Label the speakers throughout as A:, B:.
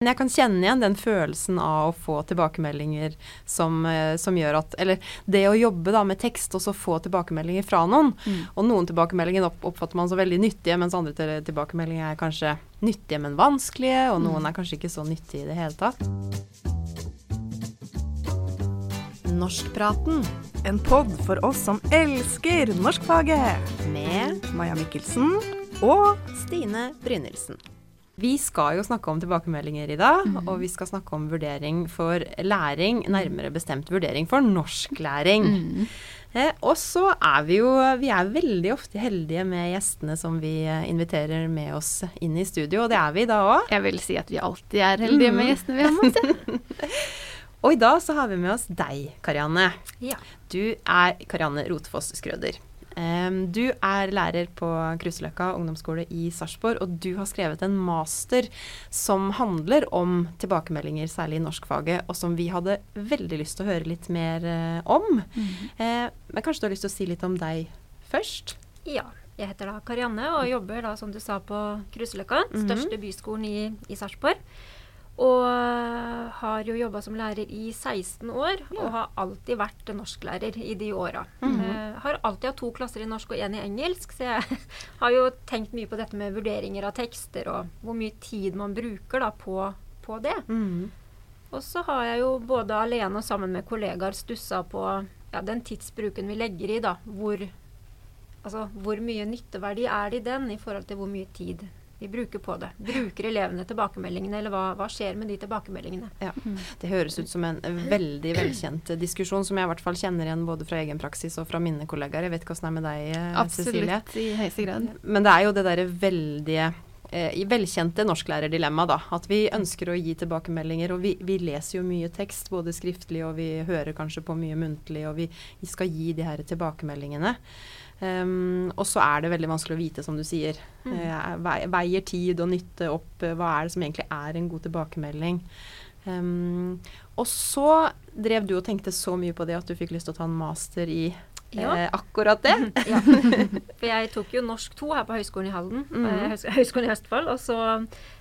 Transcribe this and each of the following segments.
A: Men jeg kan kjenne igjen den følelsen av å få tilbakemeldinger som, eh, som gjør at Eller det å jobbe da med tekst og så få tilbakemeldinger fra noen. Mm. Og noen tilbakemeldinger opp, oppfatter man som veldig nyttige, mens andre tilbakemeldinger er kanskje nyttige, men vanskelige. Og noen mm. er kanskje ikke så nyttige i det hele tatt. Norskpraten.
B: En pod for oss som elsker norskfaget.
A: Med
B: Maja Mikkelsen
A: og Stine Brynildsen. Vi skal jo snakke om tilbakemeldinger i dag, mm. og vi skal snakke om vurdering for læring, nærmere bestemt vurdering for norsklæring. Mm. Eh, og så er vi jo Vi er veldig ofte heldige med gjestene som vi eh, inviterer med oss inn i studio, og det er vi da òg.
C: Jeg vil si at vi alltid er heldige mm. med gjestene vi har med oss.
A: og i dag så har vi med oss deg, Karianne.
C: Ja.
A: Du er Karianne Rotfoss Skrøder. Du er lærer på Kruseløkka ungdomsskole i Sarpsborg, og du har skrevet en master som handler om tilbakemeldinger, særlig i norskfaget, og som vi hadde veldig lyst til å høre litt mer eh, om. Mm -hmm. Men kanskje du har lyst til å si litt om deg først?
C: Ja. Jeg heter da Karianne og jobber da, som du sa, på Kruseløkka, -hmm. største byskolen i, i Sarpsborg. Og har jo jobba som lærer i 16 år, ja. og har alltid vært norsklærer i de åra. Mm -hmm. uh, har alltid hatt to klasser i norsk og én i engelsk, så jeg har jo tenkt mye på dette med vurderinger av tekster, og hvor mye tid man bruker da på, på det. Mm -hmm. Og så har jeg jo både alene og sammen med kollegaer stussa på ja, den tidsbruken vi legger i, da. Hvor, altså, hvor mye nytteverdi er det i den i forhold til hvor mye tid vi bruker på det. Bruker elevene tilbakemeldingene, eller hva, hva skjer med de tilbakemeldingene?
A: Ja, Det høres ut som en veldig velkjent diskusjon, som jeg i hvert fall kjenner igjen både fra egen praksis og fra mine kollegaer. Jeg vet ikke åssen det er med deg,
C: eh, Absolutt, Cecilie. Absolutt, i høyeste grad.
A: Men det er jo det derre veldige eh, velkjente norsklærerdilemma, da. At vi ønsker å gi tilbakemeldinger. Og vi, vi, leser jo mye tekst, både skriftlig og vi hører kanskje på mye muntlig, og vi, vi skal gi de her tilbakemeldingene. Um, og så er det veldig vanskelig å vite, som du sier. Mm. Uh, veier tid og nytte opp. Uh, hva er det som egentlig er en god tilbakemelding? Um, og så drev du og tenkte så mye på det at du fikk lyst til å ta en master i ja. eh, akkurat det.
C: ja. For jeg tok jo norsk 2 her på Høgskolen i Halden, mm. Høgskolen i Østfold. Og så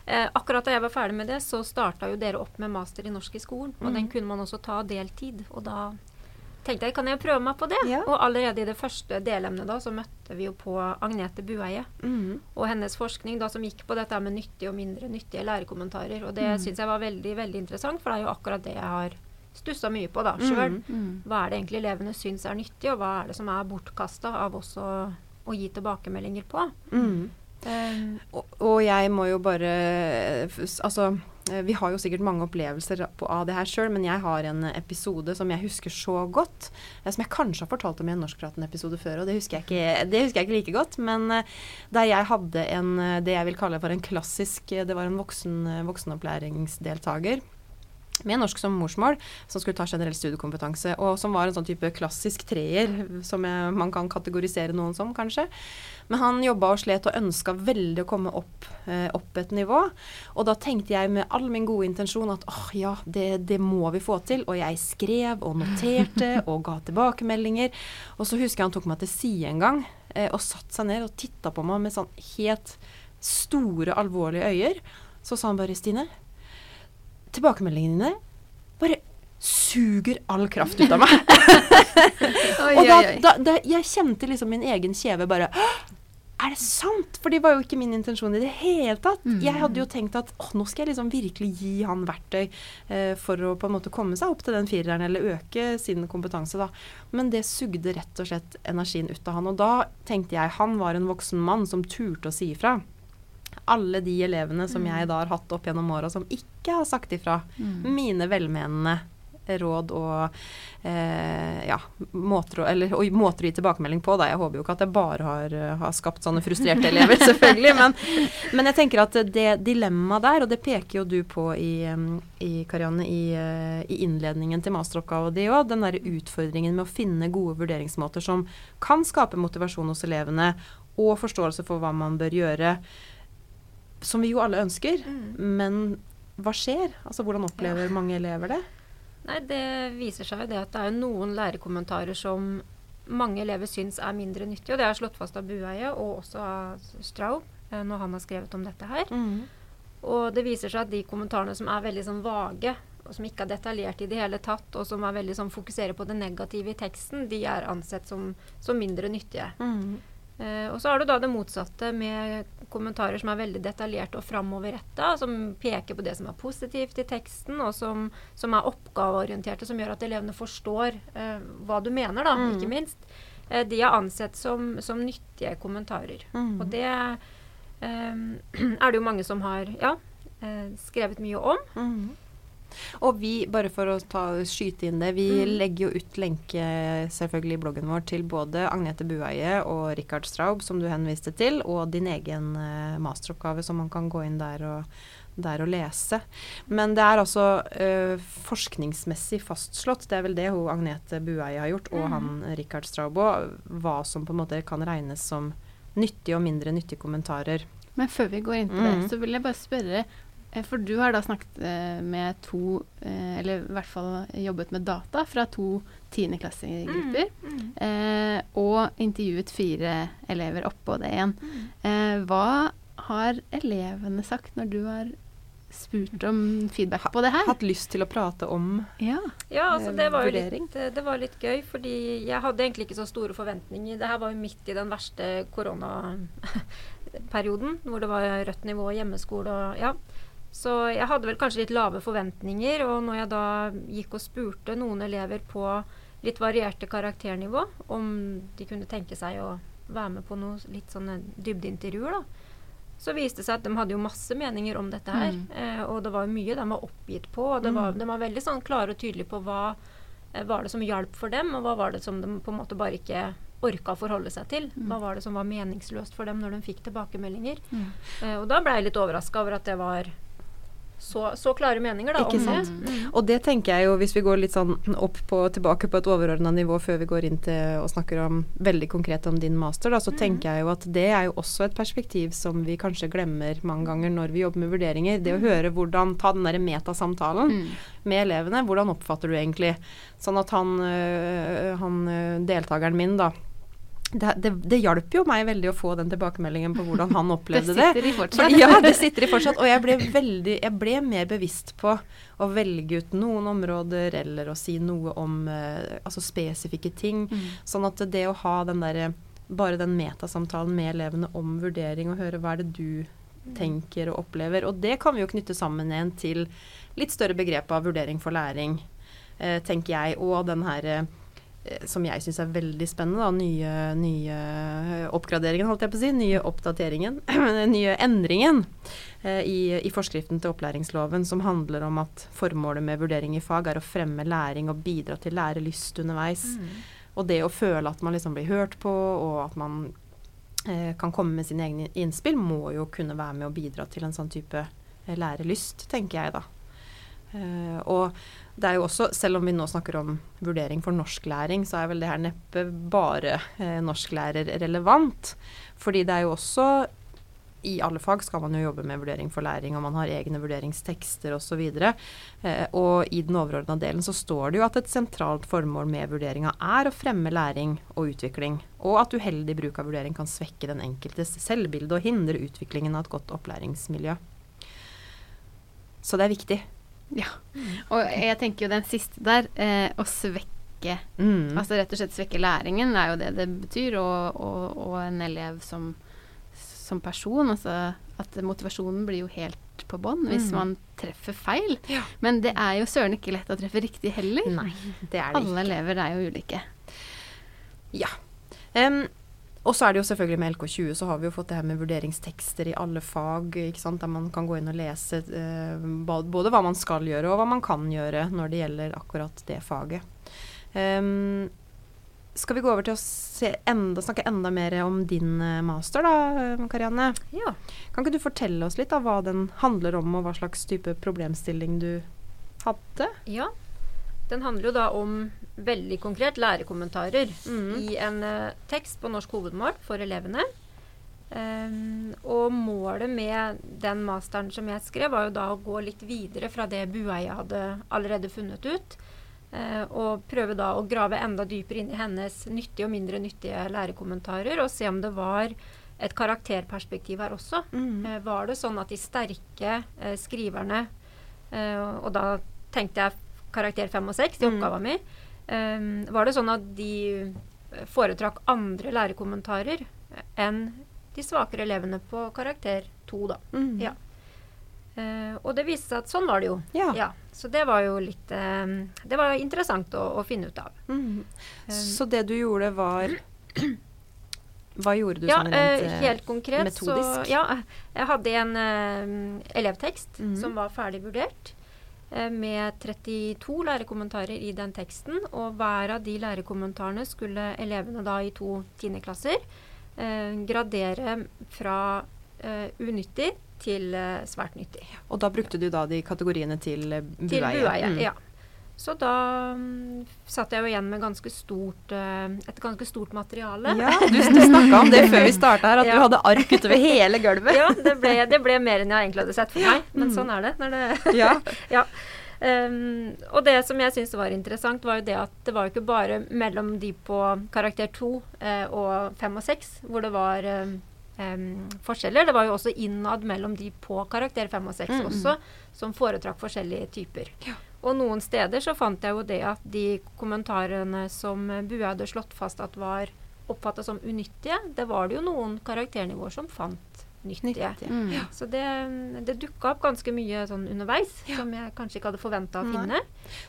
C: eh, akkurat da jeg var ferdig med det, så starta jo dere opp med master i norsk i skolen. Og mm. den kunne man også ta deltid. Og da tenkte jeg kan jeg prøve meg på det. Ja. Og allerede i det første delemnet da, så møtte vi jo på Agnete Bueie mm. og hennes forskning da som gikk på dette med nyttige og mindre nyttige lærekommentarer. Og det mm. syns jeg var veldig veldig interessant, for det er jo akkurat det jeg har stussa mye på da sjøl. Mm. mm. Hva er det egentlig elevene syns er nyttig, og hva er det som er bortkasta av oss å, å, gi tilbakemeldinger på.
A: Um, og, og jeg må jo bare Altså vi har jo sikkert mange opplevelser av det her sjøl, men jeg har en episode som jeg husker så godt. Eh, som jeg kanskje har fortalt om i en Norskpraten-episode før, og det husker, ikke, det husker, jeg ikke, like godt. Men eh, der jeg hadde en, det jeg vil kalle for en klassisk Det var en voksen, voksenopplæringsdeltaker med norsk som morsmål, som skulle ta generell studiekompetanse, og som var en sånn type klassisk treer, som jeg, man kan kategorisere noen som, kanskje. Men han jobba og slet og ønska veldig å komme opp, eh, opp, et nivå. Og da tenkte jeg med all min gode intensjon at åh, ja, det, det, må vi få til. Og jeg skrev og noterte og ga tilbakemeldinger. Og så husker jeg han tok meg til side en gang eh, og satte seg ned og titta på meg med sånn helt store, alvorlige øyer. Så sa han bare, Stine tilbakemeldingene dine bare suger all kraft ut av meg. og da, da, da, jeg kjente liksom min egen kjeve bare er det sant? For det var jo ikke min intensjon i det hele tatt. Mm. Jeg hadde jo tenkt at å, nå skal jeg liksom virkelig gi han verktøy eh, for å på en måte komme seg opp til den fireren, eller øke sin kompetanse, da. Men det sugde rett og slett energien ut av han. Og da tenkte jeg han var en voksen mann som turte å si ifra alle de elevene som jeg da har hatt opp gjennom åra som ikke har sagt ifra. Mm. Mine velmenende råd og eh, ja, måter, å, eller, og måter å gi tilbakemelding på. Da. Jeg håper jo ikke at jeg bare har, har skapt sånne frustrerte elever, selvfølgelig. Men, men, jeg tenker at det dilemmaet der, og det peker jo du på i, i Karianne, i, i, innledningen til masteroppgaven din òg, den derre utfordringen med å finne gode vurderingsmåter som kan skape motivasjon hos elevene, og forståelse for hva man bør gjøre som vi jo alle ønsker. Mm. Men hva skjer? Altså Hvordan opplever ja. mange elever det?
C: Nei, Det viser seg jo det at det er noen lærekommentarer som mange elever syns er mindre nyttige. Og det er slått fast av Bueie og også av Straub eh, når han har skrevet om dette her. Mm. Og det viser seg at de kommentarene som er veldig sånn vage, og som ikke er detaljert i det hele tatt, og som er veldig sånn fokuserer på det negative i teksten, de er ansett som, som mindre nyttige.
A: Mm.
C: Eh, og så har du da det motsatte med kommentarer som er veldig detaljerte og framoverretta, som peker på det som er positivt i teksten, og som, som er oppgaveorienterte, som gjør at elevene forstår eh, hva du mener, da,
A: Mm.
C: ikke minst. Eh, de er ansett som, som nyttige kommentarer.
A: Mm.
C: Og det eh, er det jo mange som har ja, eh, skrevet mye om.
A: Mhm. Og vi, bare for å ta, skyte inn det, vi
C: mm.
A: legger jo ut lenke selvfølgelig i bloggen vår til både Agnete Bueie og Rikard Straub, som du henviste til, og din egen eh, masteroppgave, som man kan gå inn der og, der å lese. Men det er altså eh, forskningsmessig fastslått, det er vel det hun Agnete Bueie har gjort, og
C: mm.
A: han Rikard Straub òg, hva som på en måte kan regnes som nyttige og mindre nyttige kommentarer.
D: Men før vi går inn på
A: mm.
D: det, så vil jeg bare spørre For du har da snakket eh, med to, eh, eller i hvert fall jobbet med data fra to tiendeklassegrupper.
C: Mm.
D: mm. og intervjuet fire elever oppå det igjen.
C: Mm.
D: Eh, hva har elevene sagt når du har spurt om feedback på det her?
A: Hatt lyst til å prate om
D: Ja.
C: Ja, altså
A: Eh,
C: det var, jo
A: vurdering.
C: litt, eh, det var litt gøy, fordi jeg hadde egentlig ikke så store forventninger. Det her var jo midt i den verste koronaperioden, hvor det var rødt nivå, hjemmeskole og ja. Så jeg hadde vel kanskje litt lave forventninger, og når jeg da gikk og spurte noen elever på litt varierte karakternivå om de kunne tenke seg å være med på noe litt sånne dybdeintervjuer, da, så viste det seg at de hadde jo masse meninger om dette her.
D: Mm.
C: Eh, og det var mye de var oppgitt på. Og det var,
A: Mm.
C: de var veldig sånn klare og tydelige på hva eh, var det som hjalp for dem, og hva var det som de på en måte bare ikke orka å forholde seg til.
D: Mm.
C: Hva var det som var meningsløst for dem når de fikk tilbakemeldinger.
D: Mm.
C: Eh, og da ble jeg litt overraska over at det var så, så klare meninger da,
A: Ikke
C: om
A: sant?
C: det. Mm.
A: Og det tenker jeg jo, hvis vi går litt sånn opp på, tilbake på et overordna nivå før vi går inn til og snakker om veldig konkret om din master, da, så tenker jeg jo at det er jo også et perspektiv som vi kanskje glemmer mange ganger når vi jobber med vurderinger. Det å høre hvordan Ta den derre metasamtalen
D: Mm.
A: med elevene. Hvordan oppfatter du egentlig? Sånn at han, øh, han øh, deltakeren min, da det, det, det hjalp jo meg veldig å få den tilbakemeldingen på hvordan han opplevde det.
D: sitter i fortsatt.
A: Ja, det sitter i fortsatt. Og jeg ble, veldig, jeg ble mer bevisst på å velge ut noen områder eller å si noe om eh, altså spesifikke ting.
D: Mm.
A: Sånn at det å ha den der, bare den metasamtalen med elevene om vurdering, og høre hva er det du tenker og opplever. Og det kan vi jo knytte sammen igjen til litt større begrep av vurdering for læring, eh, tenker jeg. Og den her eh, som jeg syns er veldig spennende, da, nye, nye oppgraderingen, holdt jeg på å si. Nye oppdateringen. nye endringen eh, i, i forskriften til opplæringsloven som handler om at formålet med vurdering i fag er å fremme læring og bidra til lærelyst underveis.
C: Mm.
A: Og det å føle at man liksom blir hørt på, og at man eh, kan komme med sine egne innspill, må jo kunne være med å bidra til en sånn type eh, lærelyst, tenker jeg da. Eh, og det er jo også, selv om vi nå snakker om vurdering for norsklæring, så er vel det her neppe bare eh, norsklærer relevant. Fordi det er jo også i alle fag skal man jo jobbe med vurdering for læring, og man har egne vurderingstekster osv. Eh, og i den overordna delen så står det jo at et sentralt formål med vurderinga er å fremme læring og utvikling, og at uheldig bruk av vurdering kan svekke den enkeltes selvbilde og hindre utviklingen av et godt opplæringsmiljø. Så det er viktig.
D: Ja. Og jeg tenker jo den siste der, eh, å svekke
A: Mm.
D: Altså rett og slett svekke læringen er jo det det betyr, og, og, og en elev som, som person. Altså at motivasjonen blir jo helt på bånn hvis
A: Mm.
D: man treffer feil.
A: Ja.
D: Men det er jo søren ikke lett å treffe riktig heller.
A: Nei, det er det
D: Alle elever er jo ulike.
A: Ja. Em, og så er det jo selvfølgelig med LK20 så har vi jo fått det her med vurderingstekster i alle fag, ikke sant? der man kan gå inn og lese eh, både hva man skal gjøre og hva man kan gjøre når det gjelder akkurat det faget. Um, skal vi gå over til å se enda, snakke enda mer om din eh, master da, Karianne?
C: Ja.
A: Kan ikke du fortelle oss litt av hva den handler om, og hva slags type problemstilling du hadde?
C: ja. Den handler jo da om veldig konkret lærekommentarer
A: Mm.
C: i en uh, tekst på norsk hovedmål for elevene. Um, og målet med den masteren som jeg skrev, var jo da å gå litt videre fra det Bueie hadde allerede funnet ut. Uh, og prøve da å grave enda dypere inn i hennes nyttige og mindre nyttige lærekommentarer, og se om det var et karakterperspektiv her også.
A: Mm.
C: Uh, var det sånn at de sterke skriverne, og da tenkte jeg karakter fem og seks i
A: Mm.
C: oppgava mi, um, var det sånn at de foretrakk andre lærekommentarer enn de svakere elevene på karakter to, da.
A: Mm.
C: Ja. Uh, og det viste seg at sånn var det jo.
A: Ja.
C: så det var jo litt um, Det var interessant å, å finne ut av.
A: Mm.
C: Um,
A: Så det du gjorde, var Hva gjorde du
C: ja,
A: sånn rent
C: eh,
A: eh,
C: helt konkret
A: metodisk?
C: så Ja, jeg hadde en uh, elevtekst
A: mm.
C: som var ferdig vurdert. Eh, Med 32 lærekommentarer i den teksten. Og hver av de lærekommentarene skulle elevene da i to tiendeklasser eh, gradere fra eh, unyttig til eh, svært nyttig.
A: Og da brukte du da de kategoriene til eh, bueie?
C: Til bueie,
A: Mm.
C: ja. Så da um, satt jeg jo igjen med ganske stort, uh, et ganske stort materiale.
A: Ja, du, du snakka om det før vi starta her, at
C: Ja.
A: du hadde ark utover hele gulvet.
C: Ja, det ble, det ble mer enn jeg egentlig hadde sett for meg. Men
A: Mm.
C: sånn er det. Når det
A: Ja.
C: ja. Um, og det som jeg syntes var interessant, var jo det at det var jo ikke bare mellom de på karakter 2 eh, og 5 og 6 hvor det var um, forskjeller. Det var jo også innad mellom de på karakter 5 og 6
A: Mm, mm.
C: også, som foretrakk forskjellige typer. Og noen steder så fant jeg jo det at de kommentarene som Bue hadde slått fast at var oppfattet som unyttige, det var det jo noen karakternivåer som fant nyttige.
A: nyttige.
D: Mm.
C: Så det, det dukka opp ganske mye sånn underveis som jeg kanskje ikke hadde forventa å
A: Nei.
C: finne.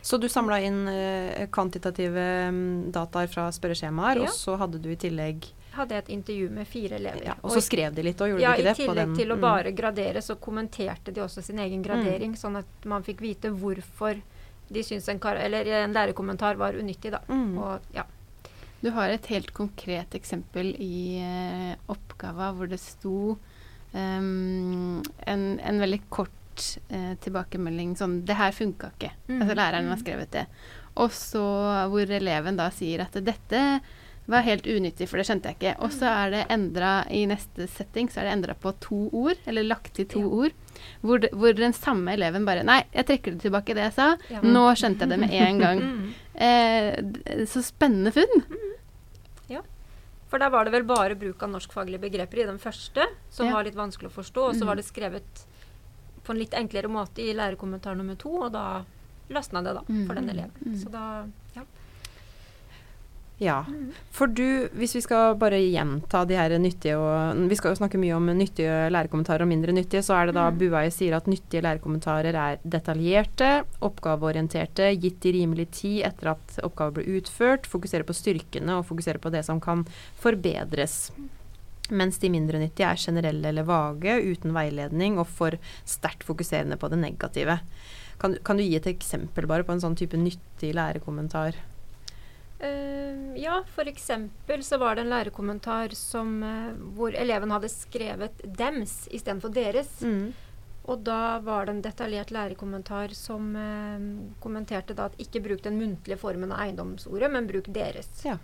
A: Så du samla inn uh, kvantitative um, dataer fra spørreskjemaer,
C: Ja.
A: og så hadde du i tillegg
C: Hadde jeg et intervju med fire elever.
A: ja, Og så skrev de litt, og gjorde
C: ja,
A: de ikke
C: I
A: Ja, på
C: tillegg
A: den-
C: til å
A: mm.
C: bare gradere, så kommenterte de også sin egen gradering, sånn at man fikk vite hvorfor de syntes en, kar eller en lærekommentar var unyttig. Da.
A: Mm.
C: Og, ja.
D: Du har et helt konkret eksempel i uh, oppgava hvor det sto um, en, en veldig kort uh, tilbakemelding sånn 'Det her funka ikke'.
C: Mm.
D: Altså læreren har skrevet det. Og så hvor eleven da sier at 'dette var helt unyttig, for det skjønte jeg ikke'. Og så er det endra i neste setting, så er det endra på to ord, eller lagt til to
C: Ja.
D: ord, hvor, det, hvor den samme eleven bare 'Nei, jeg trekker det tilbake, det jeg sa'.
C: Ja.
D: Nå skjønte jeg det med en gang'.
C: Mm.
D: Eh, så spennende funn. Ja.
C: For der var det vel bare bruk av norskfaglige begreper i den første, som
A: Ja.
C: var litt vanskelig å forstå. Og så
D: Mm.
C: var det skrevet på en litt enklere måte i lærekommentar nummer to, og da løsna det, da, for den
D: Mm.
C: eleven.
D: Mm.
C: Så da ja.
A: Ja.
C: Mm.
A: For du, hvis vi skal bare gjenta de her nyttige og Vi skal jo snakke mye om nyttige lærekommentarer og mindre nyttige, så er det da
C: Mm.
A: Buaie sier at nyttige lærekommentarer er detaljerte, oppgaveorienterte, gitt i rimelig tid etter at oppgaven ble utført, fokuserer på styrkene og fokuserer på det som kan forbedres. Mens de mindre nyttige er generelle eller vage, uten veiledning og for sterkt fokuserende på det negative. Kan, kan du gi et eksempel bare på en sånn type nyttig lærekommentar?
C: Eh, ja, eksempel så var det en lærekommentar som, uh, hvor eleven hadde skrevet 'dems' istedenfor 'deres'.
A: Mm.
C: Og da var det en detaljert lærekommentar som uh, kommenterte da at ikke bruk den muntlige formen av eiendomsordet, men bruk 'deres'.
A: Ja.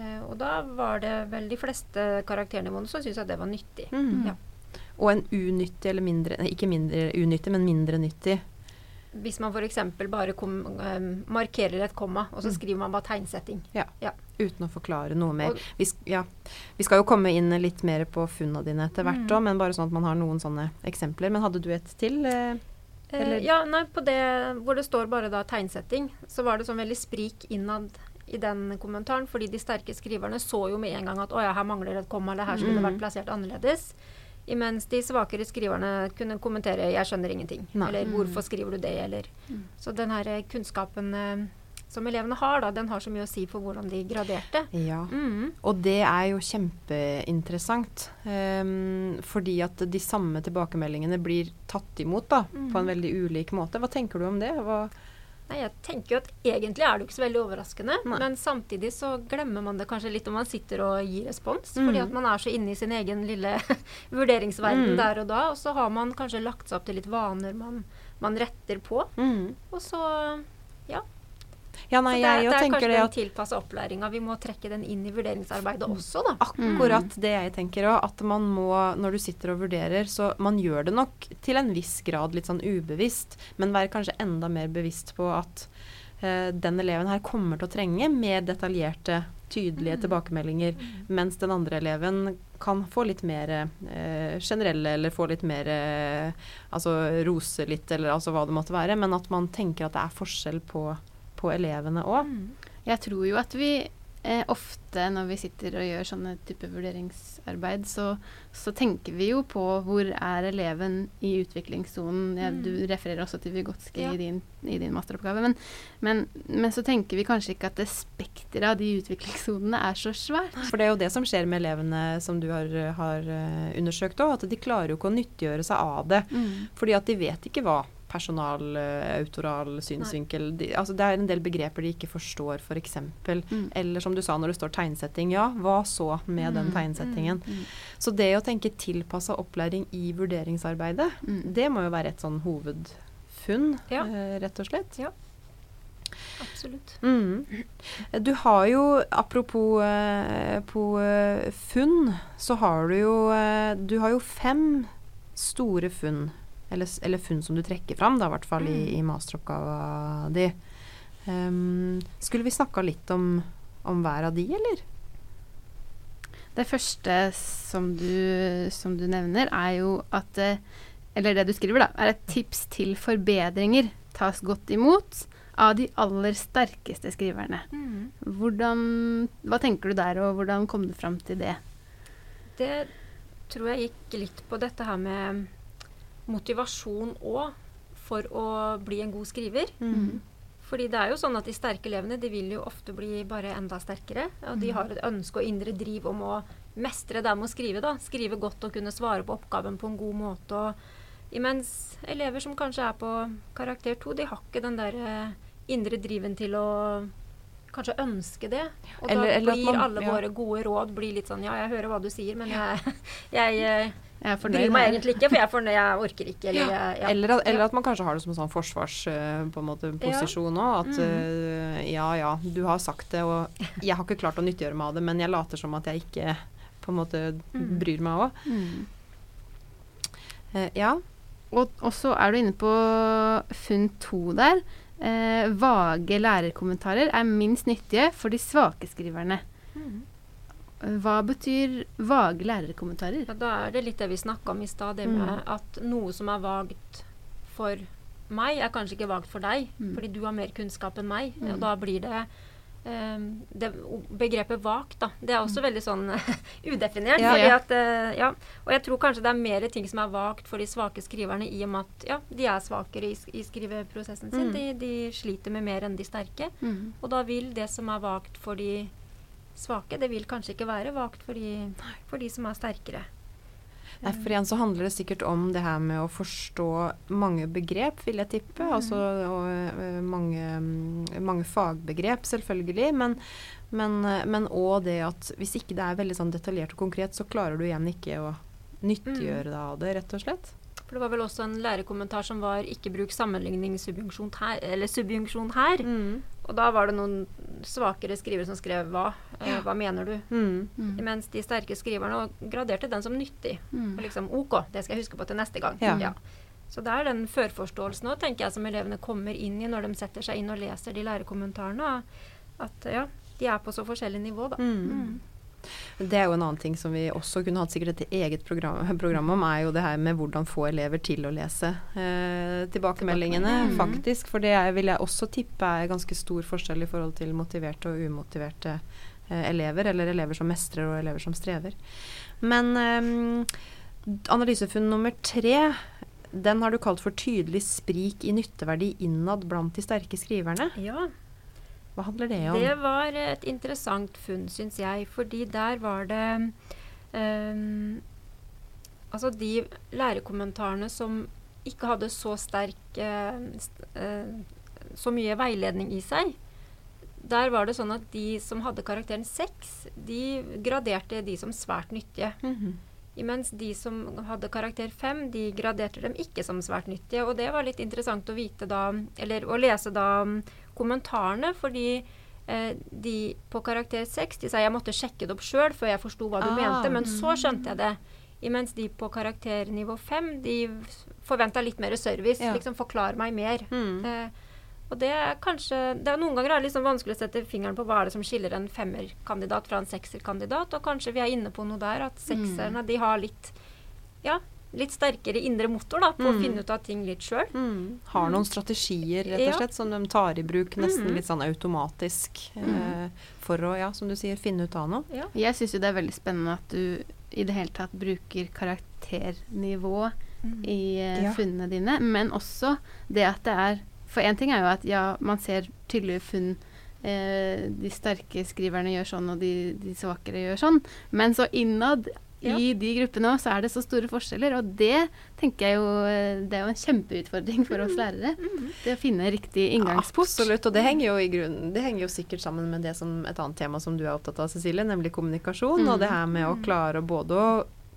C: Eh, og da var det vel de fleste karakternivåene som syntes at det var nyttig.
A: Mm.
C: Ja.
A: Og en unyttig eller mindre Ikke mindre unyttig, men mindre nyttig.
C: Hvis man f.eks. bare kom, um, markerer et komma, og så
A: Mm.
C: skriver man bare tegnsetting.
A: Ja, Uten å forklare noe mer.
C: Og-
A: Vi, ja. vi skal jo komme inn litt mer på funna dine etter hvert
C: Mm.
A: men bare sånn at man har noen sånne eksempler. Men hadde du et til? Eh?
C: Eh,
A: Eller-
C: ja, nei, på det hvor det står bare da tegnsetting, så var det sånn veldig sprik innad i den kommentaren, fordi de sterke skriverne så jo med en gang at å ja, her mangler et komma, eller her skulle det
A: Mm.
C: vært plassert annerledes. Imens de svakere skriverne kunne kommentere 'jeg skjønner ingenting',
A: Nei.
C: eller
D: Mm.
C: hvorfor skriver du det', eller
D: Mm.
C: Så den her eh, kunnskapen eh, som elevene har, da, den har så mye å si for hvordan de graderte.
A: Ja.
C: Mm.
A: Og det er jo kjempeinteressant. Um, fordi at de samme tilbakemeldingene blir tatt imot da, på en
C: Mhm.
A: veldig ulik måte. Hva tenker du om det? Hva
C: Nei, jeg tenker jo at egentlig er det jo ikke så veldig overraskende,
A: Nei.
C: men samtidig så glemmer man det kanskje litt når man sitter og gir respons,
A: Mm.
C: fordi at man er så inne i sin egen lille vurderingsverden
A: Mm.
C: der og da, og så har man kanskje lagt seg opp til litt vaner man, man retter på,
A: mm.
C: og så
A: Ja, nei,
C: så det, er-
A: jeg
C: det er kanskje
A: det
C: den
A: at
C: tilpassa opplæringa. Vi må trekke den inn i vurderingsarbeidet også, da.
A: Akkurat det jeg tenker òg. At man må, når du sitter og vurderer, så man gjør det nok til en viss grad litt sånn ubevisst, men vær kanskje enda mer bevisst på at eh, den eleven her kommer til å trenge mer detaljerte, tydelige
C: Mm.
A: tilbakemeldinger, mens den andre eleven kan få litt mer eh, generelle, eller få litt mer eh, Altså rose litt, eller altså hva det måtte være. Men at man tenker at det er forskjell på, på elevene òg.
C: Mm.
D: Jeg tror jo at vi eh, ofte når vi sitter og gjør sånne type vurderingsarbeid, så, så tenker vi jo på hvor er eleven i utviklingssonen. Ja,
C: Mm.
D: Du refererer også til Vygotsky
C: Ja.
D: i, din, i din masteroppgave. Men, men, men så tenker vi kanskje ikke at det spekteret av de utviklingssonene er så svært.
A: For det er jo det som skjer med elevene som du har, har eh, undersøkt òg, at de klarer jo ikke å nyttiggjøre seg av det. Fordi at de vet ikke hva personal, eh, autoral, synsvinkel de, altså Det er en del begreper de ikke forstår, f.eks. For
D: Mm.
A: Eller som du sa når det står tegnsetting. Ja, hva så med den
D: Mm.
A: tegnsettingen?
D: Mm.
A: Så det å tenke tilpassa opplæring i vurderingsarbeidet,
D: Mm.
A: det må jo være et sånn hovedfunn,
C: Ja.
A: eh, rett og slett. Ja.
C: Absolutt.
A: Mm. Du har jo, apropos eh, på eh, funn, så har du jo Du har jo fem store funn, eller, eller funn som du trekker fram, da, i hvert fall i,
C: Mm.
A: i masteroppgava di. Um, skulle vi snakka litt om, om hver av de, eller?
D: Det første som du, som du nevner, er jo at eh, Eller det du skriver, da, er et tips til forbedringer tas godt imot av de aller sterkeste skriverne.
C: Mm.
D: Hvordan, hva tenker du der, og hvordan kom du fram til det?
C: Det tror jeg gikk litt på dette her med motivasjon òg, for å bli en god skriver.
D: Mm.
C: Fordi det er jo sånn at de sterke elevene de vil jo ofte bli bare enda sterkere. Og de har et ønske og indre driv om å mestre det med å skrive. da. Skrive godt og kunne svare på oppgaven på en god måte. og Imens elever som kanskje er på karakter to, de har ikke den der eh, indre driven til å kanskje ønske det. Og
A: Eller-
C: da
A: eller at
C: blir
A: man-
C: alle
A: ja.
C: våre gode råd blir litt sånn Ja, jeg hører hva du sier, men jeg, jeg, eh,
D: Jeg er fornøyd
C: bryr meg egentlig ikke, for jeg, er fornøyd, jeg orker ikke. Eller, jeg, ja.
A: Eller, at- eller at man kanskje har det som en sånn forsvarsposisjon eh, posisjon òg. At
C: Mm.
A: eh, ja ja, du har sagt det, og jeg har ikke klart å nyttiggjøre meg av det, men jeg later som at jeg ikke på en måte
C: Mm.
A: bryr meg òg.
D: Mm.
A: ja.
D: Og, og så er du inne på funn to der. Eh, vage lærerkommentarer er minst nyttige for de svake skriverne.
C: Mm.
D: Hva betyr vage lærerkommentarer?
C: Ja, da er det litt det vi snakka om i stad, det
A: Mm.
C: med at noe som er vagt for meg, er kanskje ikke vagt for deg,
D: Mm.
C: fordi du har mer kunnskap enn meg.
D: Mm.
C: Og da blir det Um, det, begrepet vagt, da, det er også veldig sånn udefinert.
A: Ja.
D: Ja.
C: at, uh, ja, og jeg tror kanskje det er mer ting som er vagt for de svake skriverne, i og med at ja, de er svakere i, i skriveprosessen sin.
A: Mm.
C: De, de sliter med mer enn de sterke.
D: Mm.
C: Og da vil det som er vagt for de svake, det vil kanskje ikke være vagt for de, for de som er sterkere.
A: Nei, for igjen så handler det sikkert om det her med å forstå mange begrep, vil jeg tippe.
C: Mm.
A: Altså og, mange, mm, mange fagbegrep, selvfølgelig. Men, men, men også det at hvis ikke det er veldig sånn detaljert og konkret, så klarer du igjen ikke å nyttiggjøre deg av det, rett og slett.
C: For det var vel også en lærerkommentar som var 'ikke bruk sammenligning subjunksjon her', eller subjunksjon her.
A: Mm.
C: Og da var det noen svakere skrivere som skrev 'hva', eh, hva mener du?
A: Mm.
D: Mm.
C: Mens de sterke skriverne graderte den som nyttig.
D: Mm.
C: Og liksom 'OK, det skal jeg huske på til neste gang'.
A: Ja.
C: Så det er den førforståelsen òg, tenker jeg, som elevene kommer inn i når de setter seg inn og leser de lærerkommentarene. At ja, de er på så forskjellig nivå, da.
A: Mm. Det er jo en annen ting som vi også kunne hatt sikkert et eget program, program om, er jo det her med hvordan få elever til å lese eh, tilbakemeldingene,
D: Tilbakemelding.
A: faktisk. For det er, vil jeg også tippe er ganske stor forskjell i forhold til motiverte og umotiverte elever, eller elever som mestrer og elever som strever. Men eh, analysefunn nummer tre, den har du kalt for tydelig sprik i nytteverdi innad blant de sterke skriverne.
C: Ja,
A: Hva handler det om?
C: Det var et interessant funn, syns jeg, fordi der var det um, Altså de lærerkommentarene som ikke hadde så sterk uh, st uh, Så mye veiledning i seg. Der var det sånn at de som hadde karakteren 6, de graderte de som svært nyttige.
A: Mhm.
C: Imens de som hadde karakter 5, de graderte dem ikke som svært nyttige. Og det var litt interessant å vite da, eller å lese da mm, kommentarene, fordi eh, de på karakter 6 de sa jeg måtte sjekke det opp sjøl før jeg forsto hva du
A: Ah,
C: mente, men så skjønte jeg det. Imens de på karakternivå 5, de forventa litt mer service.
A: Ja.
C: Liksom forklar meg mer.
A: Mm.
C: Eh, Og det er kanskje det er Noen ganger er det liksom vanskelig å sette fingeren på hva er det som skiller en femmerkandidat fra en sekserkandidat. Og kanskje vi er inne på noe der, at sekserne de har litt ja, litt sterkere indre motor da, på å
A: Mm.
C: finne ut av ting litt sjøl.
A: Mm. Har noen strategier rett og
C: Ja.
A: slett som de tar i bruk nesten
C: Mhm.
A: litt sånn automatisk eh, for å, ja, som du sier, finne ut av noe.
C: Ja.
D: Jeg syns jo det er veldig spennende at du i det hele tatt bruker karakternivå i eh,
A: Ja.
D: funnene dine, men også det at det er For én ting er jo at ja, man ser tydelige funn. Eh, de sterke skriverne gjør sånn, og de, de svakere gjør sånn. Men så innad
C: Ja.
D: i de gruppene også, så er det så store forskjeller. Og det tenker jeg jo eh, Det er jo en kjempeutfordring for oss lærere. Det å finne riktig inngangsport.
A: Absolutt, og det henger jo i grunnen Det henger jo sikkert sammen med det som et annet tema som du er opptatt av, Cecilie, nemlig kommunikasjon. Og det her med å klare både å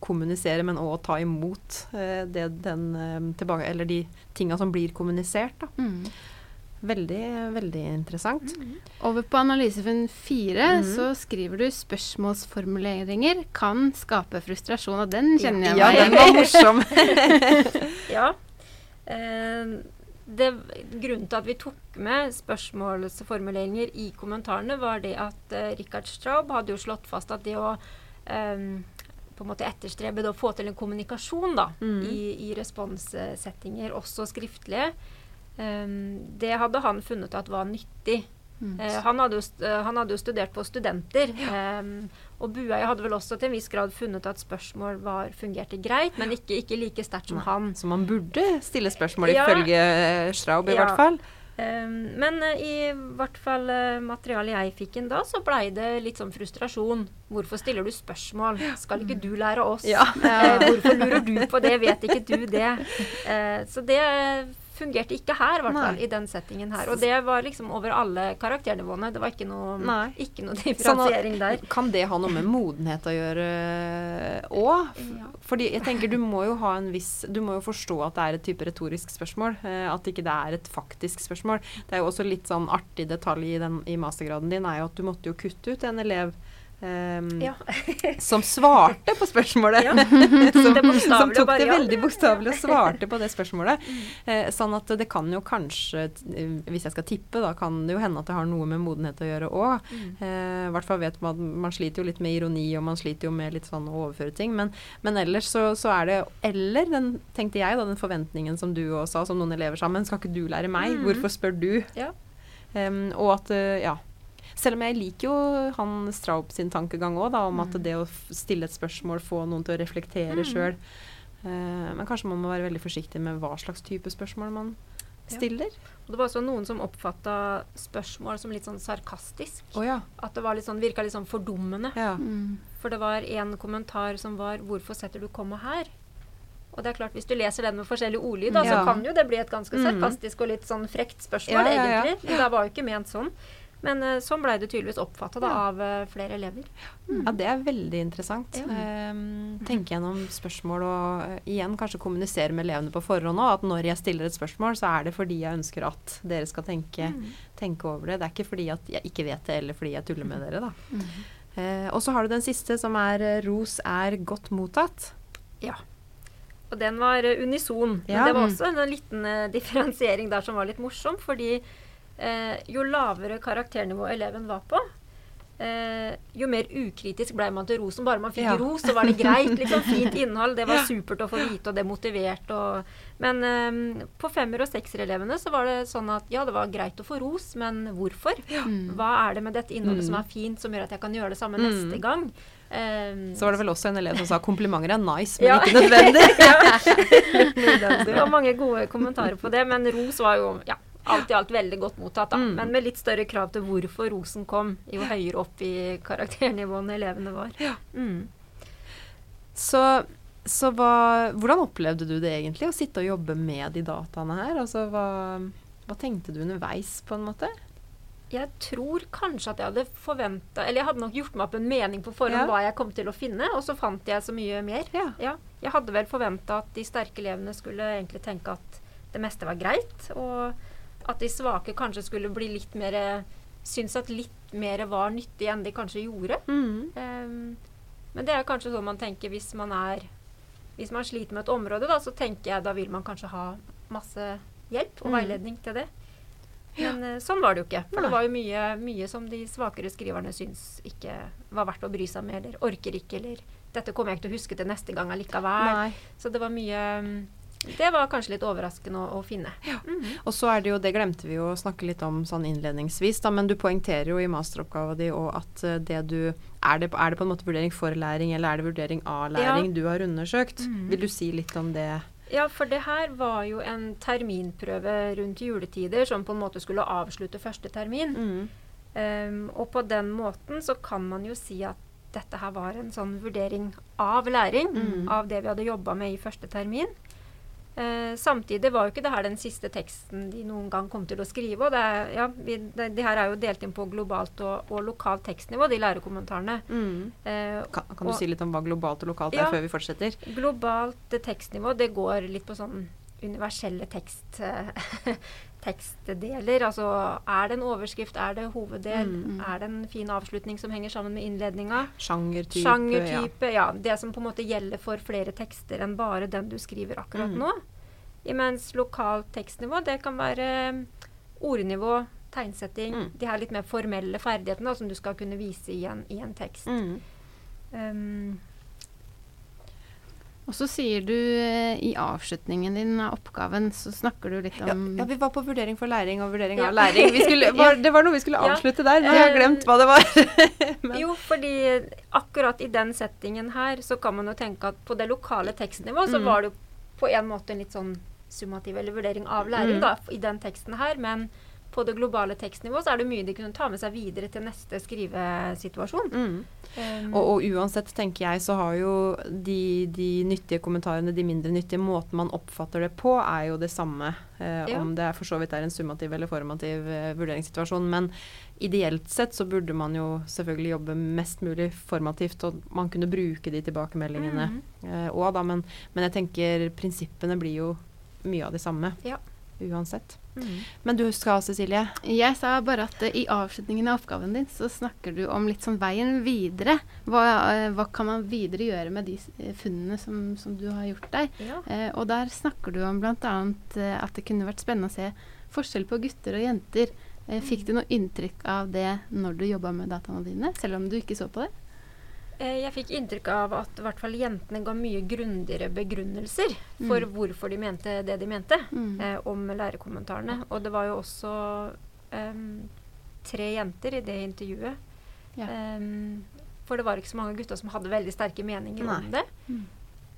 A: kommunisere, men òg ta imot eh, det, den eh, tilbake Eller de tinga som blir kommunisert, da.
D: Mm.
A: Veldig, veldig interessant.
D: Over på analysefunn fire
A: mm.
D: så skriver du spørsmålsformuleringer kan skape frustrasjon, og den kjenner jeg
A: Ja,
D: meg
A: den var morsom.
C: Ja. Eh, det, grunnen til at vi tok med spørsmålsformuleringer i kommentarene, var det at eh, Richard Straub hadde jo slått fast at det å eh, på en måte etterstrebe å få til en kommunikasjon da,
A: Mm.
C: i, i responssettinger, også skriftlige, Um, det hadde han funnet at var nyttig.
D: Mm.
C: Uh, han, hadde jo, eh, han hadde jo studert på studenter. eh, og Buøy hadde vel også til en viss grad funnet at spørsmål var, fungerte greit, men ikke, ikke like sterkt som
A: Nei.
C: han.
A: Så man burde stille spørsmål
C: Ja.
A: ifølge Schraub Straub, i
C: Ja.
A: hvert fall.
C: Um, men eh, i hvert fall uh, materialet jeg fikk inn da, så blei det litt sånn frustrasjon. Hvorfor stiller du spørsmål? Skal ikke du lære oss?
A: Ja.
C: Eh, hvorfor lurer du på det? Vet ikke du det? Eh, så det fungerte ikke her, i hvert fall. I den settingen her. Og det var liksom over alle karakternivåene. Det var ikke noe,
A: Nei.
C: ikke noe
A: Sånn at-
C: differensiering der.
A: Kan det ha noe med modenhet å gjøre òg?
C: Ja.
A: Fordi jeg tenker du må jo ha en viss Du må jo forstå at det er et type retorisk spørsmål. eh, at ikke det er et faktisk spørsmål. Det er jo også litt sånn artig detalj i, den, i mastergraden din er jo at du måtte jo kutte ut en elev ehm,
C: Ja.
A: som svarte på spørsmålet.
C: Ja.
A: som, som tok det veldig bokstavelig og svarte på det spørsmålet. Eh, sånn at det kan jo kanskje, eh, hvis jeg skal tippe, da kan det jo hende at det har noe med modenhet å gjøre òg. Eh, I hvert fall vet man man sliter jo litt med ironi, og man sliter jo med litt sånn å overføre ting. Men, men ellers så, så er det Eller den, tenkte jeg, da, den forventningen som du òg sa, som noen elever sa, men skal ikke du lære meg?
C: Mm.
A: Hvorfor spør du?
C: Ja.
A: Um, og at, eh, ja. Selv om jeg liker jo han Straub sin tankegang òg, om at
D: Mm.
A: det å stille et spørsmål, få noen til å reflektere
C: Mm.
A: sjøl. men kanskje man må være veldig forsiktig med hva slags type spørsmål man
C: Ja.
A: stiller.
C: Og det var også noen som oppfatta spørsmål som litt sånn sarkastisk.
A: Oh, ja.
C: At det var litt sånn, virka litt sånn fordummende.
A: ja.
D: Mm.
C: For det var en kommentar som var 'Hvorfor setter du komma her?' Og det er klart, Hvis du leser den med forskjellig ordlyd, da,
A: Ja.
C: så kan jo det bli et ganske
A: Mhm.
C: sarkastisk og litt sånn frekt spørsmål,
A: Ja, ja, ja.
C: egentlig. Men Det var jo ikke ment sånn. Men uh, sånn blei det tydeligvis oppfatta
A: Ja.
C: av uh, flere elever.
A: Ja, det er veldig interessant.
C: Ja.
A: Um, tenke gjennom spørsmål og uh, igjen kanskje kommunisere med elevene på forhånd òg. At når jeg stiller et spørsmål, så er det fordi jeg ønsker at dere skal tenke,
C: Mm.
A: tenke over det. Det er ikke fordi at jeg ikke vet det, eller fordi jeg tuller med dere, da.
D: Mm.
A: Uh, og så har du den siste, som er 'ros er godt mottatt'.
C: Ja. Og den var unison. unison. Men det var også en liten differensiering der som var litt morsom. Fordi eh, jo lavere karakternivå eleven var på, eh, jo mer ukritisk ble man til rosen. Bare man fikk
A: Ja.
C: ros, så var det greit. liksom Fint innhold. Det var supert å få vite, og det motiverte. Og, men eh, på femmer- og sekserelevene så var det sånn at ja, det var greit å få ros, men hvorfor?
D: Ja.
C: Hva er det med dette innholdet
A: Mm.
C: som er fint, som gjør at jeg kan gjøre det samme
A: Mm.
C: neste gang? Eh,
A: Så var det vel også en elev som sa 'komplimenter er nice, men
C: Ja.
A: ikke nødvendig'. ja.
C: Det var mange gode kommentarer på det, men ros var jo ja, alt i alt veldig godt mottatt. Da.
A: Mm.
C: Men med litt større krav til hvorfor rosen kom, jo høyere opp i karakternivåene elevene var. Mm.
A: Så, så hva, hvordan opplevde du det egentlig, å sitte og jobbe med de dataene her? Altså, hva, hva tenkte du underveis, på en måte?
C: Jeg tror kanskje at jeg hadde forventa Eller jeg hadde nok gjort meg opp en mening på forhånd
A: Ja.
C: hva jeg kom til å finne, og så fant jeg så mye mer.
A: Ja.
C: Ja, jeg hadde vel forventa at de sterke elevene skulle egentlig tenke at det meste var greit, og at de svake kanskje skulle bli litt mer Synes at litt mer var nyttig enn de kanskje gjorde.
A: Mm.
C: Um, men det er kanskje sånn man tenker hvis man er Hvis man sliter med et område, da, så tenker jeg da vil man kanskje ha masse hjelp og
A: Mm.
C: veiledning til det. Men ja. sånn var det jo ikke. For
A: Nei.
C: det var jo mye, mye som de svakere skriverne syns ikke var verdt å bry seg med, eller orker ikke, eller dette kommer jeg ikke til å huske til neste gang allikevel.
A: Nei.
C: Så det var mye Det var kanskje litt overraskende å, å finne. Mhm.
A: Og så er det jo, det glemte vi jo å snakke litt om sånn innledningsvis, da, men du poengterer jo i masteroppgaven din òg at eh, det du er det, er det på en måte vurdering for læring, eller er det vurdering av læring du har undersøkt?
C: Mhm.
A: Vil du si litt om det?
C: Ja, for det her var jo en terminprøve rundt juletider som på en måte skulle avslutte første termin.
A: Mm.
C: Um, og på den måten så kan man jo si at dette her var en sånn vurdering av læring.
A: Mm.
C: Av det vi hadde jobba med i første termin. Eh, samtidig var jo ikke det her den siste teksten de noen gang kom til å skrive. og det, er, ja, vi, det, de her er jo delt inn på globalt og, og lokalt tekstnivå, de lærekommentarene. Eh,
A: Kan, kan du
C: Og-
A: si litt om hva globalt og lokalt
C: Ja.
A: er, før vi fortsetter?
C: globalt tekstnivå, det går litt på sånn universelle tekst, eh, tekstdeler. Altså er det en overskrift, er det hoveddel,
A: Mm.
C: er det en fin avslutning som henger sammen med innledninga?
A: Sjangertype?
C: Sjangertype, ja. Det som på en måte gjelder for flere tekster enn bare den du skriver akkurat
A: Mm.
C: nå. Imens lokalt tekstnivå, det kan være mm, ordnivå, tegnsetting,
A: Mm.
C: de her litt mer formelle ferdighetene da, som du skal kunne vise i en, i en tekst.
A: Ja. Mm.
C: Um,
D: Og så sier du eh, i avslutningen din av oppgaven, så snakker du litt om
A: ja, vi var på vurdering for læring og vurdering
C: Ja.
A: av læring. Vi skulle, var, det var noe vi skulle
C: Ja.
A: avslutte der, Vi har
C: Eh,
A: glemt hva det var.
C: Jo, fordi akkurat i den settingen her, så kan man jo tenke at på det lokale tekstnivået, så
A: Mm.
C: var det jo på en måte en litt sånn summativ eller vurdering av læring
A: Mm.
C: da, i den teksten her. Men på det globale tekstnivået så er det mye de kunne ta med seg videre til neste skrivesituasjon.
A: Mm.
C: Um,
A: Og, og uansett, tenker jeg, så har jo de, de nyttige kommentarene, de mindre nyttige, måten man oppfatter det på, er jo det samme. Eh,
C: Ja.
A: Om det er for så vidt er en summativ eller formativ eh, vurderingssituasjon. Men ideelt sett så burde man jo selvfølgelig jobbe mest mulig formativt, og man kunne bruke de tilbakemeldingene
C: Mhm.
A: eh, òg, da. Men, men jeg tenker prinsippene blir jo mye av de samme.
C: Ja.
A: Uansett.
C: Mm.
A: Men du skal, Cecilie.
D: Jeg sa bare at uh, i avslutningen av oppgaven din så snakker du om litt sånn veien videre. Hva, uh, hva kan man videre gjøre med de eh, funnene som, som du har gjort deg?
C: Ja.
D: Uh, og der snakker du om bl.a. At det kunne vært spennende å se forskjell på gutter og jenter. Fikk du noe inntrykk av det når du jobba med dataene dine, selv om du ikke så på det?
C: Eh, Jeg fikk inntrykk av at i hvert fall jentene ga mye grundigere begrunnelser for
D: Mm.
C: hvorfor de mente det de mente
D: Mm.
C: eh, om lærekommentarene. Og det var jo også um, tre jenter i det intervjuet.
D: Ja.
C: Um, for det var ikke så mange gutter som hadde veldig sterke meninger
A: Nei.
C: om det.
D: Mm.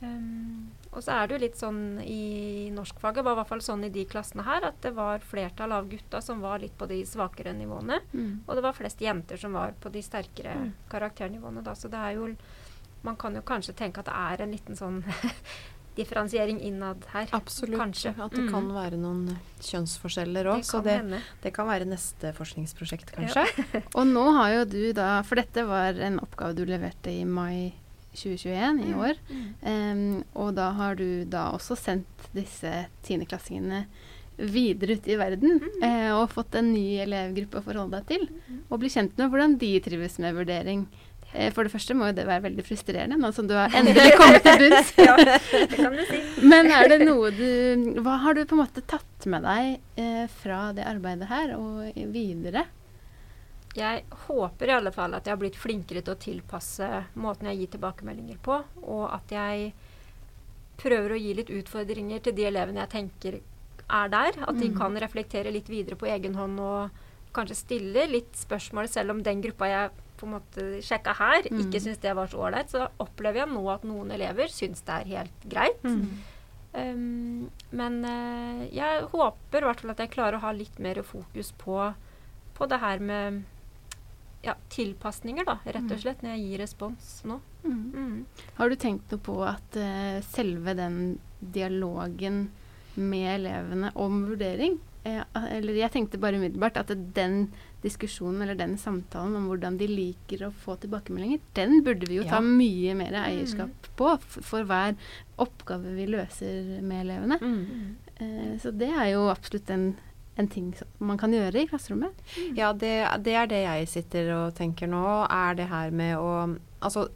C: Em, og så er det jo litt sånn i norskfaget, var i hvert fall sånn i de klassene her, at det var flertall av gutta som var litt på de svakere nivåene.
D: Mm.
C: Og det var flest jenter som var på de sterkere
D: Mm.
C: karakternivåene da. Så det er jo Man kan jo kanskje tenke at det er en liten sånn differensiering innad her.
A: Absolutt.
C: Kanskje.
A: At det
C: Mm.
A: kan være noen kjønnsforskjeller òg.
C: Det
A: Så
C: kan
A: det, det kan være neste forskningsprosjekt, kanskje.
D: Og nå har jo du da For dette var en oppgave du leverte i mai 2021, i
C: Mm.
D: år. Em, og da har du da også sendt disse tiendeklassingene videre ut i verden.
C: Mm.
D: eh, og fått en ny elevgruppe å forholde deg til. Og bli kjent med hvordan de trives med vurdering. Eh, for det første må jo det være veldig frustrerende, nå som du har endelig kommet til bunns.
C: ja, det kan du si.
D: Men er det noe du Hva har du på en måte tatt med deg eh, fra det arbeidet her og videre?
C: Jeg håper i alle fall at jeg har blitt flinkere til å tilpasse måten jeg gir tilbakemeldinger på, og at jeg prøver å gi litt utfordringer til de elevene jeg tenker er der. At de
D: Mm.
C: kan reflektere litt videre på egen hånd og kanskje stille litt spørsmål, selv om den gruppa jeg på en måte sjekka her,
D: Mm.
C: ikke syns det var så ålreit. Så opplever jeg nå at noen elever syns det er helt greit. Um, men eh, jeg håper i hvert fall at jeg klarer å ha litt mer fokus på, på det her med ja, tilpasninger, da, rett og
D: Mm.
C: slett, når jeg gir respons nå.
D: Mm.
C: Mm.
D: Har du tenkt noe på at uh, selve den dialogen med elevene om vurdering eh, Eller jeg tenkte bare umiddelbart at den diskusjonen eller den samtalen om hvordan de liker å få tilbakemeldinger, den burde vi jo ta
A: Ja.
D: mye mer eierskap på for hver oppgave vi løser med elevene.
A: Mm.
D: Eh, så det er jo absolutt en, en ting man kan gjøre i klasserommet.
A: Ja, det, det er det jeg sitter og tenker nå, er det her med å Altså,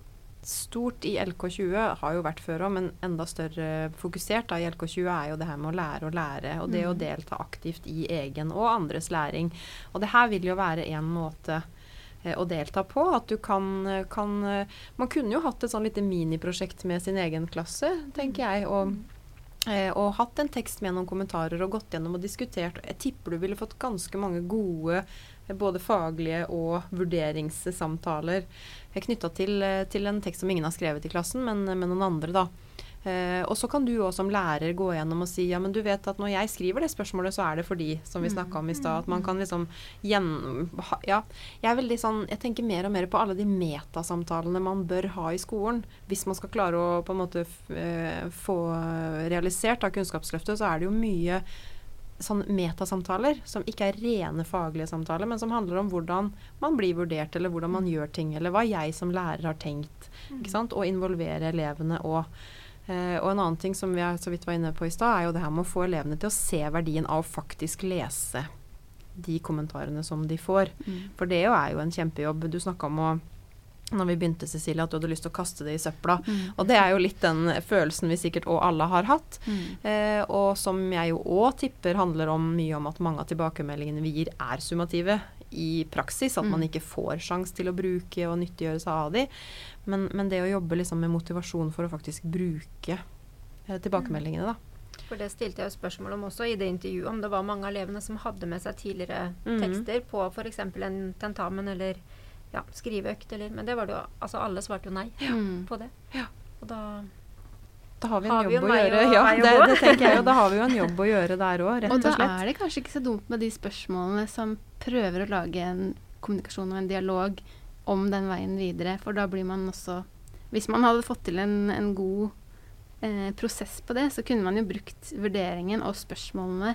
A: stort i LK20 har jo vært før òg, men enda større fokusert da, i LK20 er jo det her med å lære å lære. Og det å delta aktivt i egen og andres læring. Og det her vil jo være en måte eh, å delta på. At du kan, kan eh, Man kunne jo hatt et sånn lite miniprosjekt med sin egen klasse, tenker jeg. og Eh, og hatt en tekst med noen kommentarer og gått gjennom og diskutert. Jeg tipper du ville fått ganske mange gode eh, både faglige og vurderingssamtaler eh, knytta til, eh, til, en tekst som ingen har skrevet i klassen, men men noen andre, da. Eh, og så kan du òg som lærer gå gjennom og si ja, men du vet at når jeg skriver det spørsmålet, så er det fordi, som vi
C: Mm.
A: snakka om i stad. At man kan liksom gjen... Ja. Jeg er veldig sånn Jeg tenker mer og mer på alle de metasamtalene man bør ha i skolen. Hvis man skal klare å på en måte eh, få realisert av Kunnskapsløftet, så er det jo mye sånn metasamtaler som ikke er rene faglige samtaler, men som handler om hvordan man blir vurdert, eller hvordan man gjør ting, eller hva jeg som lærer har tenkt. Ikke sant? Og involvere elevene og og en annen ting som vi er, så vidt var inne på i stad, er jo det her med å få elevene til å se verdien av å faktisk lese de kommentarene som de får.
D: Mm.
A: For det jo er jo en kjempejobb. Du snakka om å når vi begynte, Cecilie, at du hadde lyst til å kaste det i søpla.
D: Mm.
A: Og det er jo litt den følelsen vi sikkert og alle har hatt.
D: Mm.
A: Eh, og som jeg jo òg tipper handler om mye om at mange av tilbakemeldingene vi gir, er summative i praksis. At man
D: Mm.
A: ikke får sjans til å bruke og nyttiggjøre seg av de. Men, men det å jobbe liksom med motivasjon for å faktisk bruke eh, tilbakemeldingene, da.
C: For det stilte jeg jo spørsmål om også i det intervjuet, om det var mange av elevene som hadde med seg tidligere
A: Mhm.
C: tekster på f.eks. en tentamen eller ja, skriveøkt, eller Men det var det jo Altså alle svarte jo nei
D: ja.
C: på det.
A: Ja.
C: Og da
A: Da har vi en
C: Har vi
A: jobb
C: jo
A: å gjøre. Ja, det, det tenker jeg jo. Da har vi jo en jobb å gjøre der òg, rett
D: Og slett.
A: og
D: da er det kanskje ikke så dumt med de spørsmålene som prøver å lage en kommunikasjon og en dialog om den veien videre, for da blir man også Hvis man hadde fått til en, en god eh, prosess på det, så kunne man jo brukt vurderingen og spørsmålene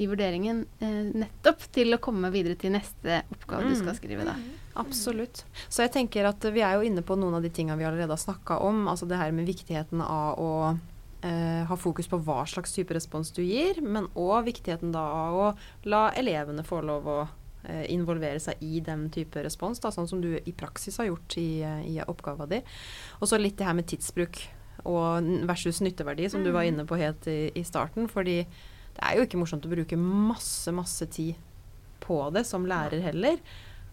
D: i vurderingen eh, nettopp til å komme videre til neste oppgave du
A: Mm.
D: skal skrive, da.
A: Absolutt. Så jeg tenker at vi er jo inne på noen av de tinga vi allerede har snakka om. Altså det her med viktigheten av å eh, ha fokus på hva slags type respons du gir, men òg viktigheten da av å la elevene få lov å involvere seg i den type respons, da, sånn som du i praksis har gjort i, eh, i oppgava di. Og så litt det her med tidsbruk og versus nytteverdi, som du var inne på helt i, i starten. Fordi det er jo ikke morsomt å bruke masse, masse tid på det som lærer heller.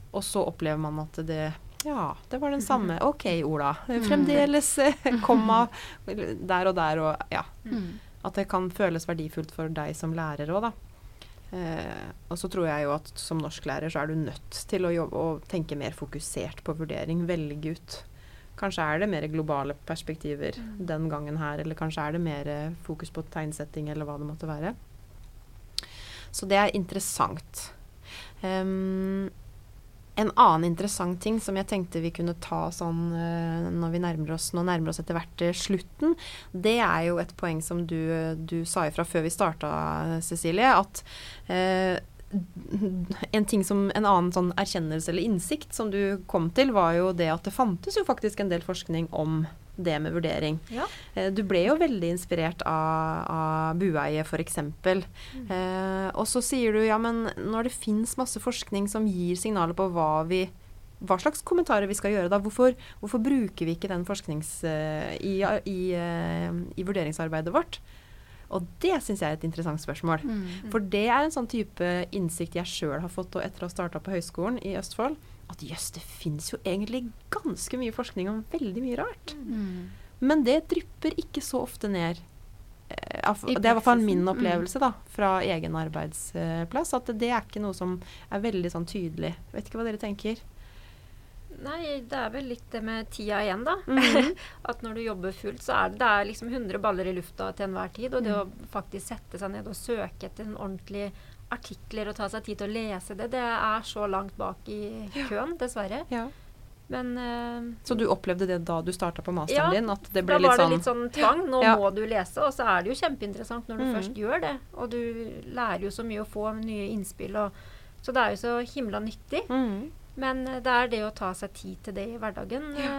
A: Og så opplever man at det Ja, det var den samme. OK, Ola. Fremdeles eh, komma der og der og Ja.
D: Mm.
A: At det kan føles verdifullt for deg som lærer òg, da. Eh, og så tror jeg jo at som norsklærer så er du nødt til å jobbe og tenke mer fokusert på vurdering. Velge ut. Kanskje er det mer globale perspektiver den gangen her, eller kanskje er det mer fokus på tegnsetting, eller hva det måtte være. Så det er interessant. Em, en annen interessant ting som jeg tenkte vi kunne ta sånn eh, når vi nærmer oss, nå nærmer oss etter hvert eh, slutten, det er jo et poeng som du, du sa ifra før vi starta, Cecilie, at eh, en som en annen sånn erkjennelse eller innsikt som du kom til, var jo det at det fantes jo faktisk en del forskning om det med vurdering.
C: Ja.
A: Eh, Du ble jo veldig inspirert av, av bueie, f.eks. Eh, og så sier du ja, men når det fins masse forskning som gir signaler på hva vi hva slags kommentarer vi skal gjøre da? Hvorfor, hvorfor bruker vi ikke den forsknings... eh, i, i, eh, i vurderingsarbeidet vårt? Og det syns jeg er et interessant spørsmål.
D: Mm.
A: For det er en sånn type innsikt jeg sjøl har fått etter å ha starta på høyskolen i Østfold. At jøss, det fins jo egentlig ganske mye forskning om veldig mye rart.
D: Mm.
A: Men det drypper ikke så ofte ned. Eh, Det er i hvert fall min
D: mm.
A: opplevelse da, fra egen arbeidsplass. At det er ikke noe som er veldig sånn tydelig. Vet ikke hva dere tenker.
C: Nei, det er vel litt det med tida igjen, da.
A: Mhm.
C: At når du jobber fullt, så er det, det er liksom 100 baller i lufta til enhver tid. Og det
A: Mm.
C: å faktisk sette seg ned og søke etter en ordentlig artikler og ta seg tid til å lese det, det er så langt bak i køen, dessverre.
A: Ja.
C: Men uh,
A: Så du opplevde det da du starta på masteren
C: Ja,
A: din? At det
C: da var det
A: sånn
C: litt sånn tvang. Nå
A: Ja.
C: må du lese, og så er det jo kjempeinteressant når du
A: mm.
C: først gjør det. Og du lærer jo så mye å få nye innspill. Og, så det er jo så himla nyttig.
A: Mm.
C: Men eh, det er det å ta seg tid til det i hverdagen. Ja.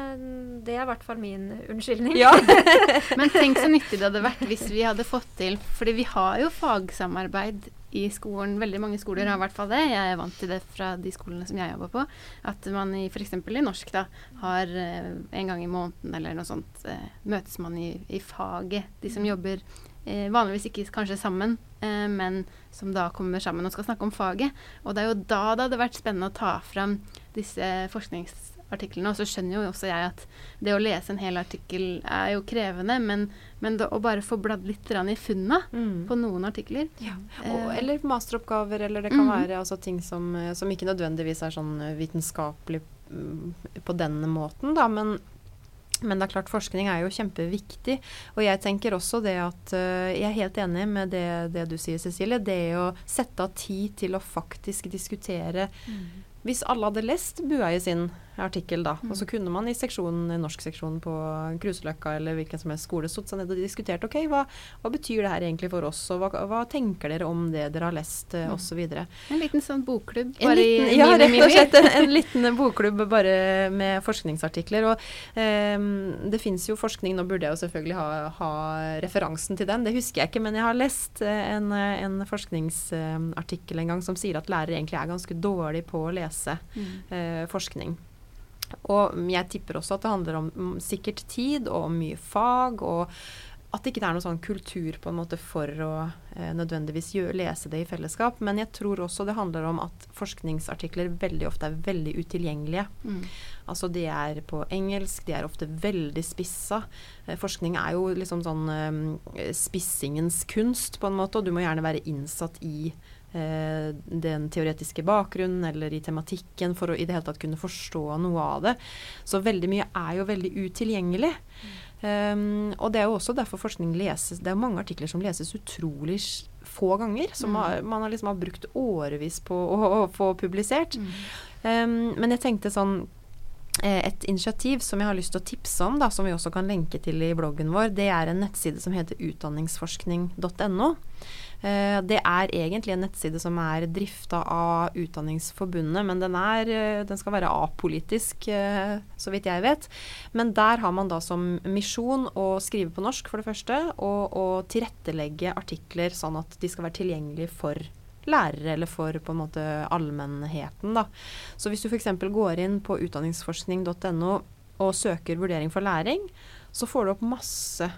C: Det er i hvert fall min unnskyldning.
A: Ja.
D: Men tenk så nyttig det hadde vært hvis vi hadde fått til Fordi vi har jo fagsamarbeid i skolen. Veldig mange skoler har i hvert fall det. Jeg er vant til det fra de skolene som jeg jobber på. At man i f.eks. i norsk da har eh, en gang i måneden eller noe sånt eh, møtes man i, i faget. De som jobber eh, vanligvis ikke kanskje sammen, men som da kommer sammen og skal snakke om faget. Og det er jo da det hadde vært spennende å ta fram disse forskningsartiklene. Og så skjønner jo også jeg at det å lese en hel artikkel er jo krevende, men, men da, å bare få bladd litt i funna
A: Mm.
D: på noen artikler
A: Ja. Og,
D: Eh,
A: eller masteroppgaver, eller det kan
D: mm.
A: være altså, ting som, eh, som ikke nødvendigvis er sånn eh, vitenskapelig mm, på denne måten, da, men men det er klart, forskning er jo kjempeviktig. Og jeg tenker også det at uh, Jeg er helt enig med det, det du sier, Cecilie. Det å sette av tid til å faktisk diskutere Hvis alle hadde lest Bueie sin artikkel, da, og så kunne man i seksjonen, i norskseksjonen på Kruseløkka eller hvilken som helst skole satt seg ned og diskutert ok, hva, hva betyr det her egentlig for oss, og hva, hva tenker dere om det dere har lest, mm. osv.
D: En liten sånn bokklubb bare
A: liten,
D: i
A: ja, rett og slett en, en liten bokklubb bare med forskningsartikler. Og um, det fins jo forskning, nå burde jeg jo selvfølgelig ha, ha referansen til den, det husker jeg ikke, men jeg har lest eh, en, eh, en forskningsartikkel en gang som sier at lærere egentlig er ganske dårlige på å lese
D: Mm.
A: uh, forskning. Og jeg tipper også at det handler om mm, sikkert tid og mye fag, og at det ikke er noen sånn kultur på en måte for å eh, nødvendigvis gjøre, lese det i fellesskap. Men jeg tror også det handler om at forskningsartikler veldig ofte er veldig utilgjengelige.
D: Mm.
A: Altså de er på engelsk, de er ofte veldig spissa. Eh, forskning er jo liksom sånn eh, spissingens kunst, på en måte, og du må gjerne være innsatt i eh, den teoretiske bakgrunnen eller i tematikken for å i det hele tatt kunne forstå noe av det. Så veldig mye er jo veldig utilgjengelig. Um, og det er jo også derfor forskning leses Det er mange artikler som leses utrolig få ganger. Som har, man har liksom har brukt årevis på å, å få publisert. Um, men jeg tenkte sånn eh, et initiativ som jeg har lyst til å tipse om, da, som vi også kan lenke til i bloggen vår, det er en nettside som heter utdanningsforskning.no. Eh, det er egentlig en nettside som er drifta av Utdanningsforbundet, men den, er, eh, den skal være apolitisk, eh, så vidt jeg vet. Men der har man da som misjon å skrive på norsk, for det første, og å tilrettelegge artikler sånn at de skal være tilgjengelige for lærere eller for på en måte allmennheten. Da. Så hvis du f.eks. går inn på utdanningsforskning.no og søker vurdering for læring, så får du opp masse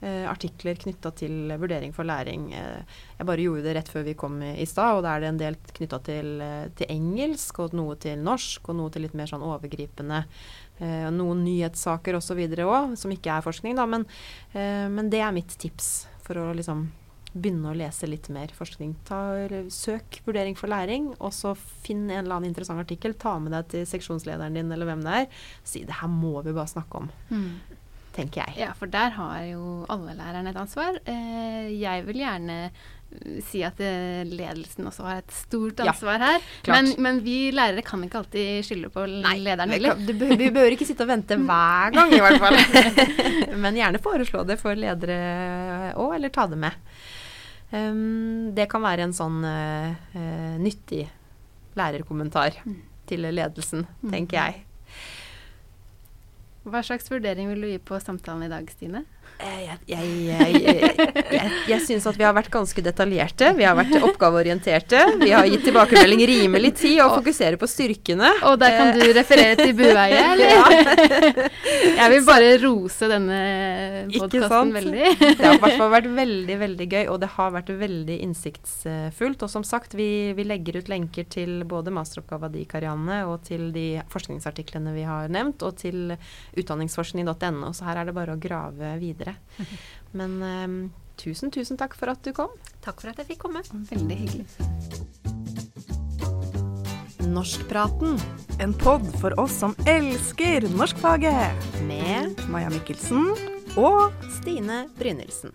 A: eh, artikler knytta til vurdering for læring. Eh, jeg bare gjorde det rett før vi kom i, stad, og da er det en del knytta til, eh, til engelsk, og noe til norsk, og noe til litt mer sånn overgripende eh, Noen nyhetssaker osv. òg, som ikke er forskning, da. Men, men det er mitt tips for å liksom begynne å lese litt mer forskning. Ta, søk vurdering for læring, og så finn en eller annen interessant artikkel. Ta med deg til seksjonslederen din eller hvem det er. Si det her må vi bare snakke om,
D: Mm.
A: tenker jeg.
D: Ja, for der har jo alle lærerne et ansvar. Eh, jeg vil gjerne eh, si at eh, ledelsen også har et stort
A: Ja,
D: ansvar her. Men, men vi lærere kan ikke alltid skylde på lederen
A: vi,
D: heller.
A: Vi, vi behøver ikke sitte og vente hver gang, i hvert fall. Men gjerne foreslå det for ledere òg, eller ta det med. Um, det kan være en sånn uh, nyttig lærerkommentar
D: Mm.
A: til ledelsen, tenker jeg.
D: Hva slags vurdering vil du gi på samtalen i dag, Stine?
A: Eh, Jeg, jeg, jeg, jeg, syns at vi har vært ganske detaljerte. Vi har vært oppgaveorienterte. Vi har gitt tilbakemelding rimelig tid og fokuserer på styrkene.
D: Og der kan du referere til Bueie, eller? Jeg vil bare rose denne podkasten veldig.
A: Det har i hvert fall vært veldig veldig gøy, og det har vært veldig innsiktsfullt. Og som sagt, vi, vi legger ut lenker til både masteroppgava di, Karianne, og til de forskningsartiklene vi har nevnt, og til utdanningsforskning.no. Så her er det bare å grave videre. Men eh, tusen, tusen takk for at du kom.
C: Takk for at jeg fikk komme.
D: Veldig hyggelig.
A: Norskpraten
B: En pod for oss som elsker norskfaget.
A: med
B: Maja Mikkelsen og
A: Stine Brynildsen.